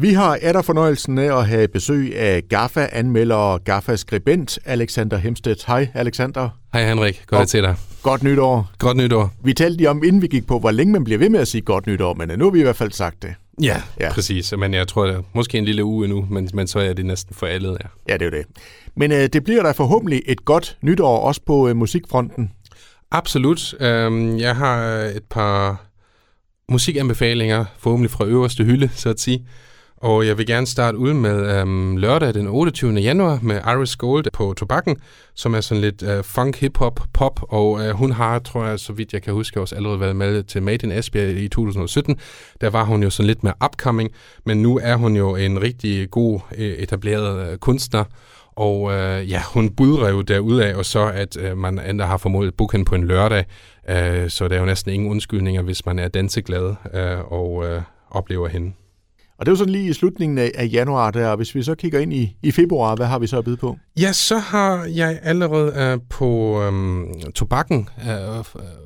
Vi har er der fornøjelsen af at have besøg af GAFA-anmelder og GAFA-skribent Alexander Hemstedt. Hej Alexander. Hej Henrik, godt at se dig. Godt nytår. Godt nytår. Vi talte lige om, inden vi gik på, hvor længe man bliver ved med at sige godt nytår, men nu har vi i hvert fald sagt det. Ja, ja. præcis. Men jeg tror, det er måske en lille uge nu, men, men så er det næsten for alle. Ja, ja det er det. Men øh, det bliver der forhåbentlig et godt nytår, også på øh, musikfronten. Absolut. Øhm, jeg har et par musikanbefalinger, forhåbentlig fra øverste hylde, så at sige. Og jeg vil gerne starte ud med øhm, lørdag den 28. januar med Iris Gold på Tobakken, som er sådan lidt øh, funk, hip-hop, pop, og øh, hun har, tror jeg, så vidt jeg kan huske, også allerede været med til Made in Esbjerg i 2017. Der var hun jo sådan lidt mere upcoming, men nu er hun jo en rigtig god øh, etableret øh, kunstner, og øh, ja, hun budrev derudaf, og så at øh, man endda har formået book hende på en lørdag, øh, så der er jo næsten ingen undskyldninger, hvis man er danseglad øh, og øh, oplever hende. Og det var sådan lige i slutningen af, af januar der, og hvis vi så kigger ind i, i februar, hvad har vi så at byde på? Ja, så har jeg allerede uh, på um, Tobakken, uh,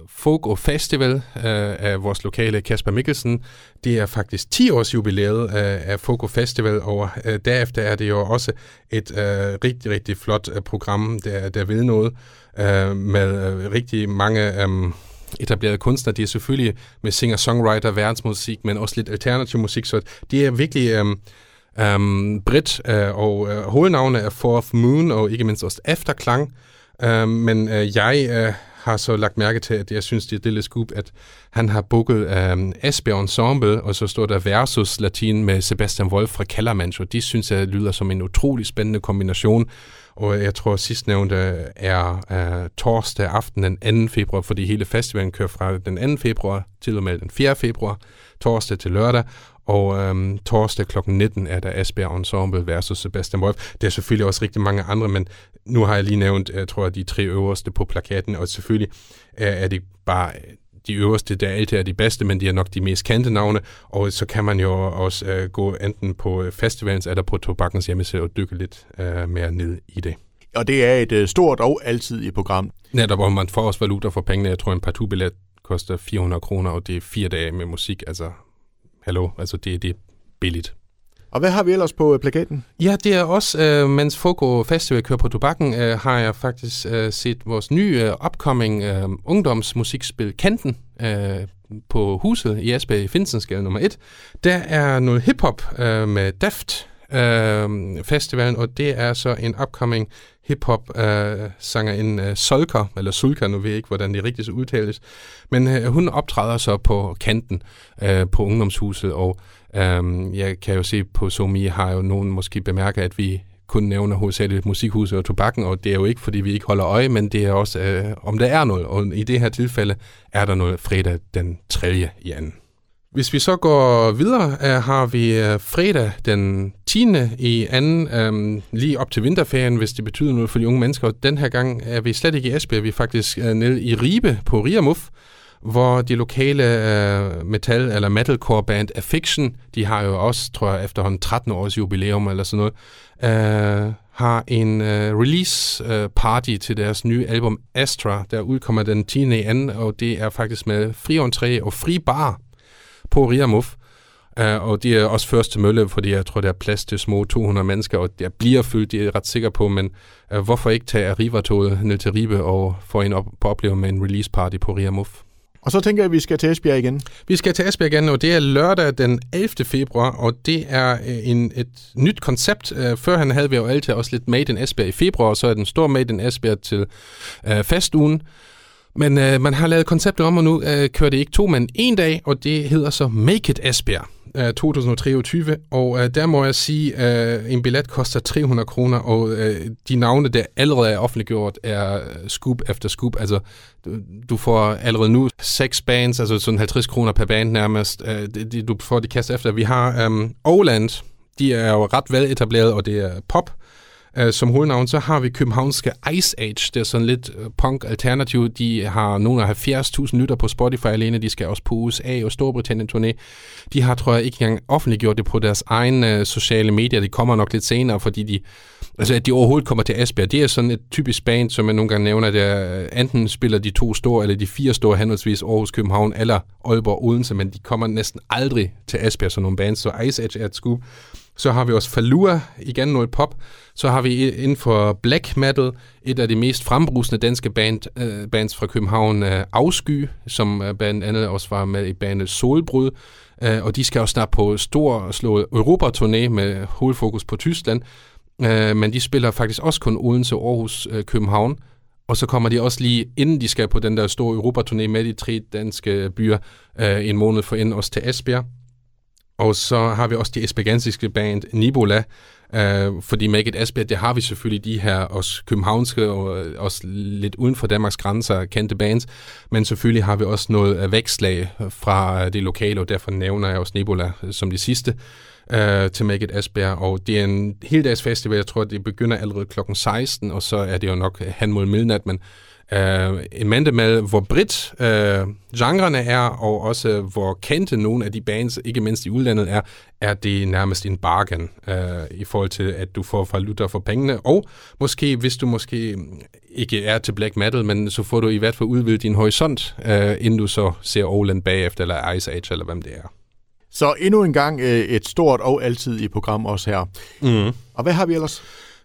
Folk og Festival uh, af vores lokale Kasper Mikkelsen. Det er faktisk 10 års jubilæet uh, af Folk og Festival, og uh, derefter er det jo også et uh, rigtig, rigtig flot uh, program, der, der vil noget, uh, med uh, rigtig mange... Um, etablerede kunstnere. De er selvfølgelig med singer-songwriter, verdensmusik, men også lidt alternativ musik, så det er virkelig um, um, bredt, øh, og øh, hovednavnet er Fourth Moon, og ikke mindst også Efterklang. øh, men øh, jeg øh, har så lagt mærke til, at jeg synes, det er et lille scoop, at han har booket øh, Esbjerg Ensemble, og så står der Versus Latin med Sebastian Wolf fra Kellermancho. De synes jeg lyder som en utrolig spændende kombination, og jeg tror sidstnævnte er uh, torsdag aften den 2. februar, fordi hele festivalen kører fra den 2. februar til og med den 4. februar, torsdag til lørdag, og øhm, torsdag kl. 19 er der Asbjerg Ensemble versus Sebastian Wolf. Der er selvfølgelig også rigtig mange andre, men nu har jeg lige nævnt, jeg tror, de tre øverste på plakaten, og selvfølgelig er, er det bare de øverste, der altid er de bedste, men de er nok de mest kendte navne, og så kan man jo også uh, gå enten på festivalens eller på Tobakkens hjemmeside og dykke lidt uh, mere ned i det. Og det er et uh, stort og altidigt program. Netop, hvor man får også valuta for pengene. Jeg tror, en partout-billet koster 400 kroner, og det er fire dage med musik. Altså, hallo, altså det, det er billigt. Og hvad har vi ellers på øh, plakaten? Ja, det er også, øh, mens Fogo Festival kører på tobakken, øh, har jeg faktisk øh, set vores nye øh, upcoming øh, ungdomsmusikspil Kanten øh, på huset i Asbæk i Finsensgade nummer 1. Der er noget hiphop øh, med Daft øh, festivalen, og det er så en upcoming hip-hop øh, sanger en øh, Solker, eller Sulka, nu ved jeg ikke, hvordan det rigtigt udtales, men øh, hun optræder så på kanten øh, på ungdomshuset, og øh, jeg kan jo se på Somi har jo nogen måske bemærket, at vi kun nævner hovedsageligt musikhuset og tobakken, og det er jo ikke, fordi vi ikke holder øje, men det er også, øh, om der er noget, og i det her tilfælde er der noget fredag den 3. i anden. Hvis vi så går videre, har vi øh, fredag den 10. i anden, um, lige op til vinterferien, hvis det betyder noget for de unge mennesker. Den her gang er vi slet ikke i Esbjerg, vi er faktisk uh, nede i Ribe på Riamuf, hvor de lokale øh, metal- eller metalcore band Affection, de har jo også, tror jeg, efterhånden 13 års jubilæum eller sådan noget, øh, har en øh, release-party øh, party til deres nye album Astra, der udkommer den 10. i anden, og det er faktisk med fri entré og fri bar på Riamuf. Uh, og de er også først til mølle, fordi jeg tror, der er plads til små 200 mennesker, og der bliver fyldt, det er ret sikker på, men uh, hvorfor ikke tage Arriva-toget ned til Ribe og få en op på opleve med en release party på Riamuf? Og så tænker jeg, at vi skal til Esbjerg igen. Vi skal til Esbjerg igen, og det er lørdag den 11. februar, og det er en, et nyt koncept. Førhen havde vi jo altid også lidt Made in Esbjerg i februar, og så er den store Made in Esbjerg til uh, festugen. Men øh, man har lavet konceptet om, og nu øh, kører det ikke to, men en dag, og det hedder så Make It Esbjerg. Øh, 2023, og øh, der må jeg sige, at øh, en billet koster 300 kroner, og øh, de navne, der allerede er offentliggjort, er øh, scoop efter scoop. Altså, du, du får allerede nu seks bands, altså sådan 50 kroner per band nærmest. Øh, det, det, du får de kaster efter. Vi har øh, Oland, de er jo ret vel etableret, og det er pop. Øh, som hovednavn, så har vi københavnske Ice Age. Det er sådan lidt øh, punk-alternativ. De har nogle af 70.000 lytter på Spotify alene. De skal også på USA og Storbritannien turné. De har, tror jeg, ikke engang offentliggjort det på deres egne øh, sociale medier. De kommer nok lidt senere, fordi de Altså, at de overhovedet kommer til Esbjerg, det er sådan et typisk band, som jeg nogle gange nævner, der enten spiller de to store, eller de fire store, henholdsvis Aarhus, København eller Aalborg, Odense, men de kommer næsten aldrig til Esbjerg, som nogle bands, så Ice Edge er et skub. Så har vi også Falua, igen noget pop. Så har vi inden for black metal, et af de mest frembrusende danske band, uh, bands fra København, uh, Afsky, som uh, blandt andet også var med i bandet Solbrud. Uh, og de skal også snart på stor slået Europa-turné med hovedfokus på Tyskland. Uh, men de spiller faktisk også kun Odense, Aarhus, uh, København. Og så kommer de også lige, inden de skal på den der store Europa-turné med de tre danske byer, uh, en måned for inden også til Esbjerg. Og så har vi også det esbjergensiske band Nibola, øh, fordi Make It Esbjerg, det har vi selvfølgelig de her også københavnske og øh, også lidt uden for Danmarks grænser kendte bands, men selvfølgelig har vi også noget vækslag fra øh, det lokale, og derfor nævner jeg også Nibola øh, som det sidste øh, til Make It Esbjerg, og det er en heldags festival, jeg tror, det begynder allerede klokken 16, og så er det jo nok hen mod midnat, men Uh, en mande med, hvor bredt uh, genrerne er, og også hvor kendte nogle af de bands, ikke mindst i udlandet er, er det nærmest en bargain uh, i forhold til, at du får valuta for pengene. Og måske, hvis du måske ikke er til black metal, men så får du i hvert fald udvidet din horisont, uh, inden du så ser Oland bagefter, eller Ice Age, eller hvem det er. Så endnu en gang et stort og altid i program også her. Mm. Og hvad har vi ellers?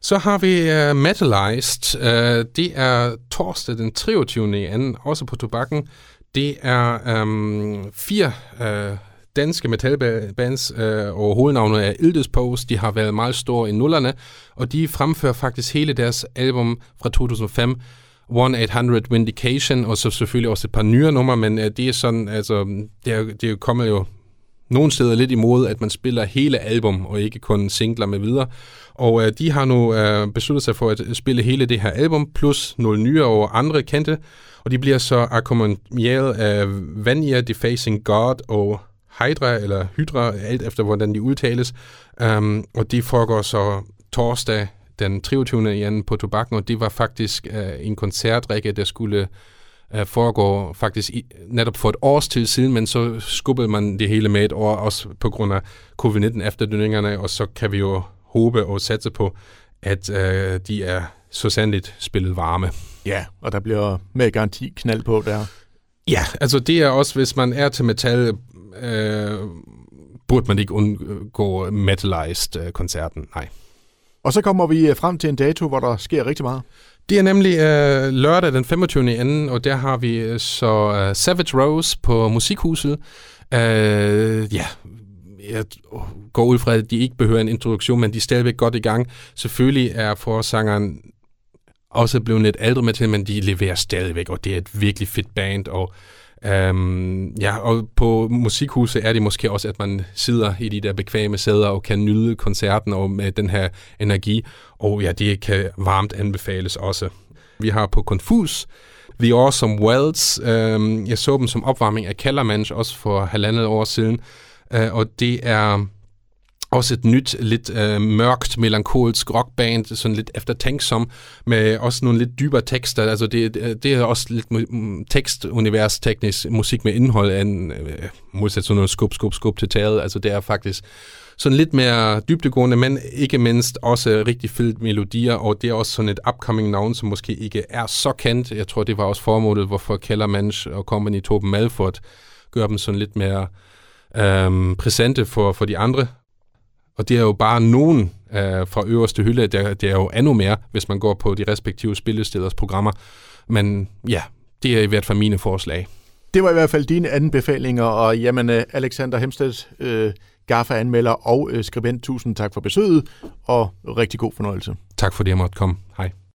Så har vi uh, Metalized. Uh, det er torsdag den 23. i anden, også på tobakken. Det er um, fire uh, danske metalbands, uh, og hovednavnet er Ildespose. De har været meget store i nullerne, og de fremfører faktisk hele deres album fra 2005, 1-800 Vindication, og så selvfølgelig også et par nyere numre, men uh, det er sådan, altså, det er, det er kommet jo nogle steder lidt imod, at man spiller hele album, og ikke kun singler med videre. Og øh, de har nu øh, besluttet sig for at spille hele det her album, plus nogle nye og andre kendte, og de bliver så akkompagneret af Vanya, Defacing God og Hydra, eller Hydra, alt efter hvordan de udtales. Um, og det foregår så torsdag den 23. januar på Tobakken, og det var faktisk uh, en koncertrække, der skulle uh, foregå faktisk i, netop for et års tid siden, men så skubbede man det hele med et år, også på grund af covid-19 efterdønningerne, og så kan vi jo håbe og satse på, at øh, de er så sandeligt spillet varme. Ja, og der bliver med garanti knald på der. Ja, altså det er også, hvis man er til metal, øh, burde man ikke undgå Metalized-koncerten, nej. Og så kommer vi øh, frem til en dato, hvor der sker rigtig meget. Det er nemlig øh, lørdag den 25. enden, og der har vi øh, så øh, Savage Rose på Musikhuset. Øh, ja, jeg går ud fra, at de ikke behøver en introduktion, men de er stadigvæk godt i gang. Selvfølgelig er forsangeren også blevet lidt ældre med til, men de leverer stadigvæk, og det er et virkelig fedt band, og Um, ja, og på musikhuset er det måske også, at man sidder i de der bekvemme sæder og kan nyde koncerten og med den her energi. Og ja, det kan varmt anbefales også. Vi har på Confus The Awesome Wells. Um, øhm, jeg så dem som opvarmning af Kellermanch også for halvandet år siden. Uh, og det er også et nyt, lidt øh, mørkt, melankolsk rockband, sådan lidt eftertænksom, med også nogle lidt dybere tekster. Altså det, det er også lidt mm, tekstunivers, teknisk musik med indhold, end øh, modsat sådan noget skub, skub, skub til taget. Altså det er faktisk sådan lidt mere dybdegående, men ikke mindst også rigtig fyldt melodier, og det er også sådan et upcoming navn, som måske ikke er så kendt. Jeg tror, det var også formålet, hvorfor Kellermansch og Company Torben Malford gør dem sådan lidt mere øhm, præsente for, for de andre. Og det er jo bare nogen øh, fra øverste hylde, det, det er jo endnu mere, hvis man går på de respektive spillesteders programmer. Men ja, det er i hvert fald mine forslag. Det var i hvert fald dine anbefalinger, og jamen øh, Alexander Hemstedt, øh, GAFA-anmelder og øh, skribent, tusind tak for besøget, og rigtig god fornøjelse. Tak for det, jeg måtte komme. Hej.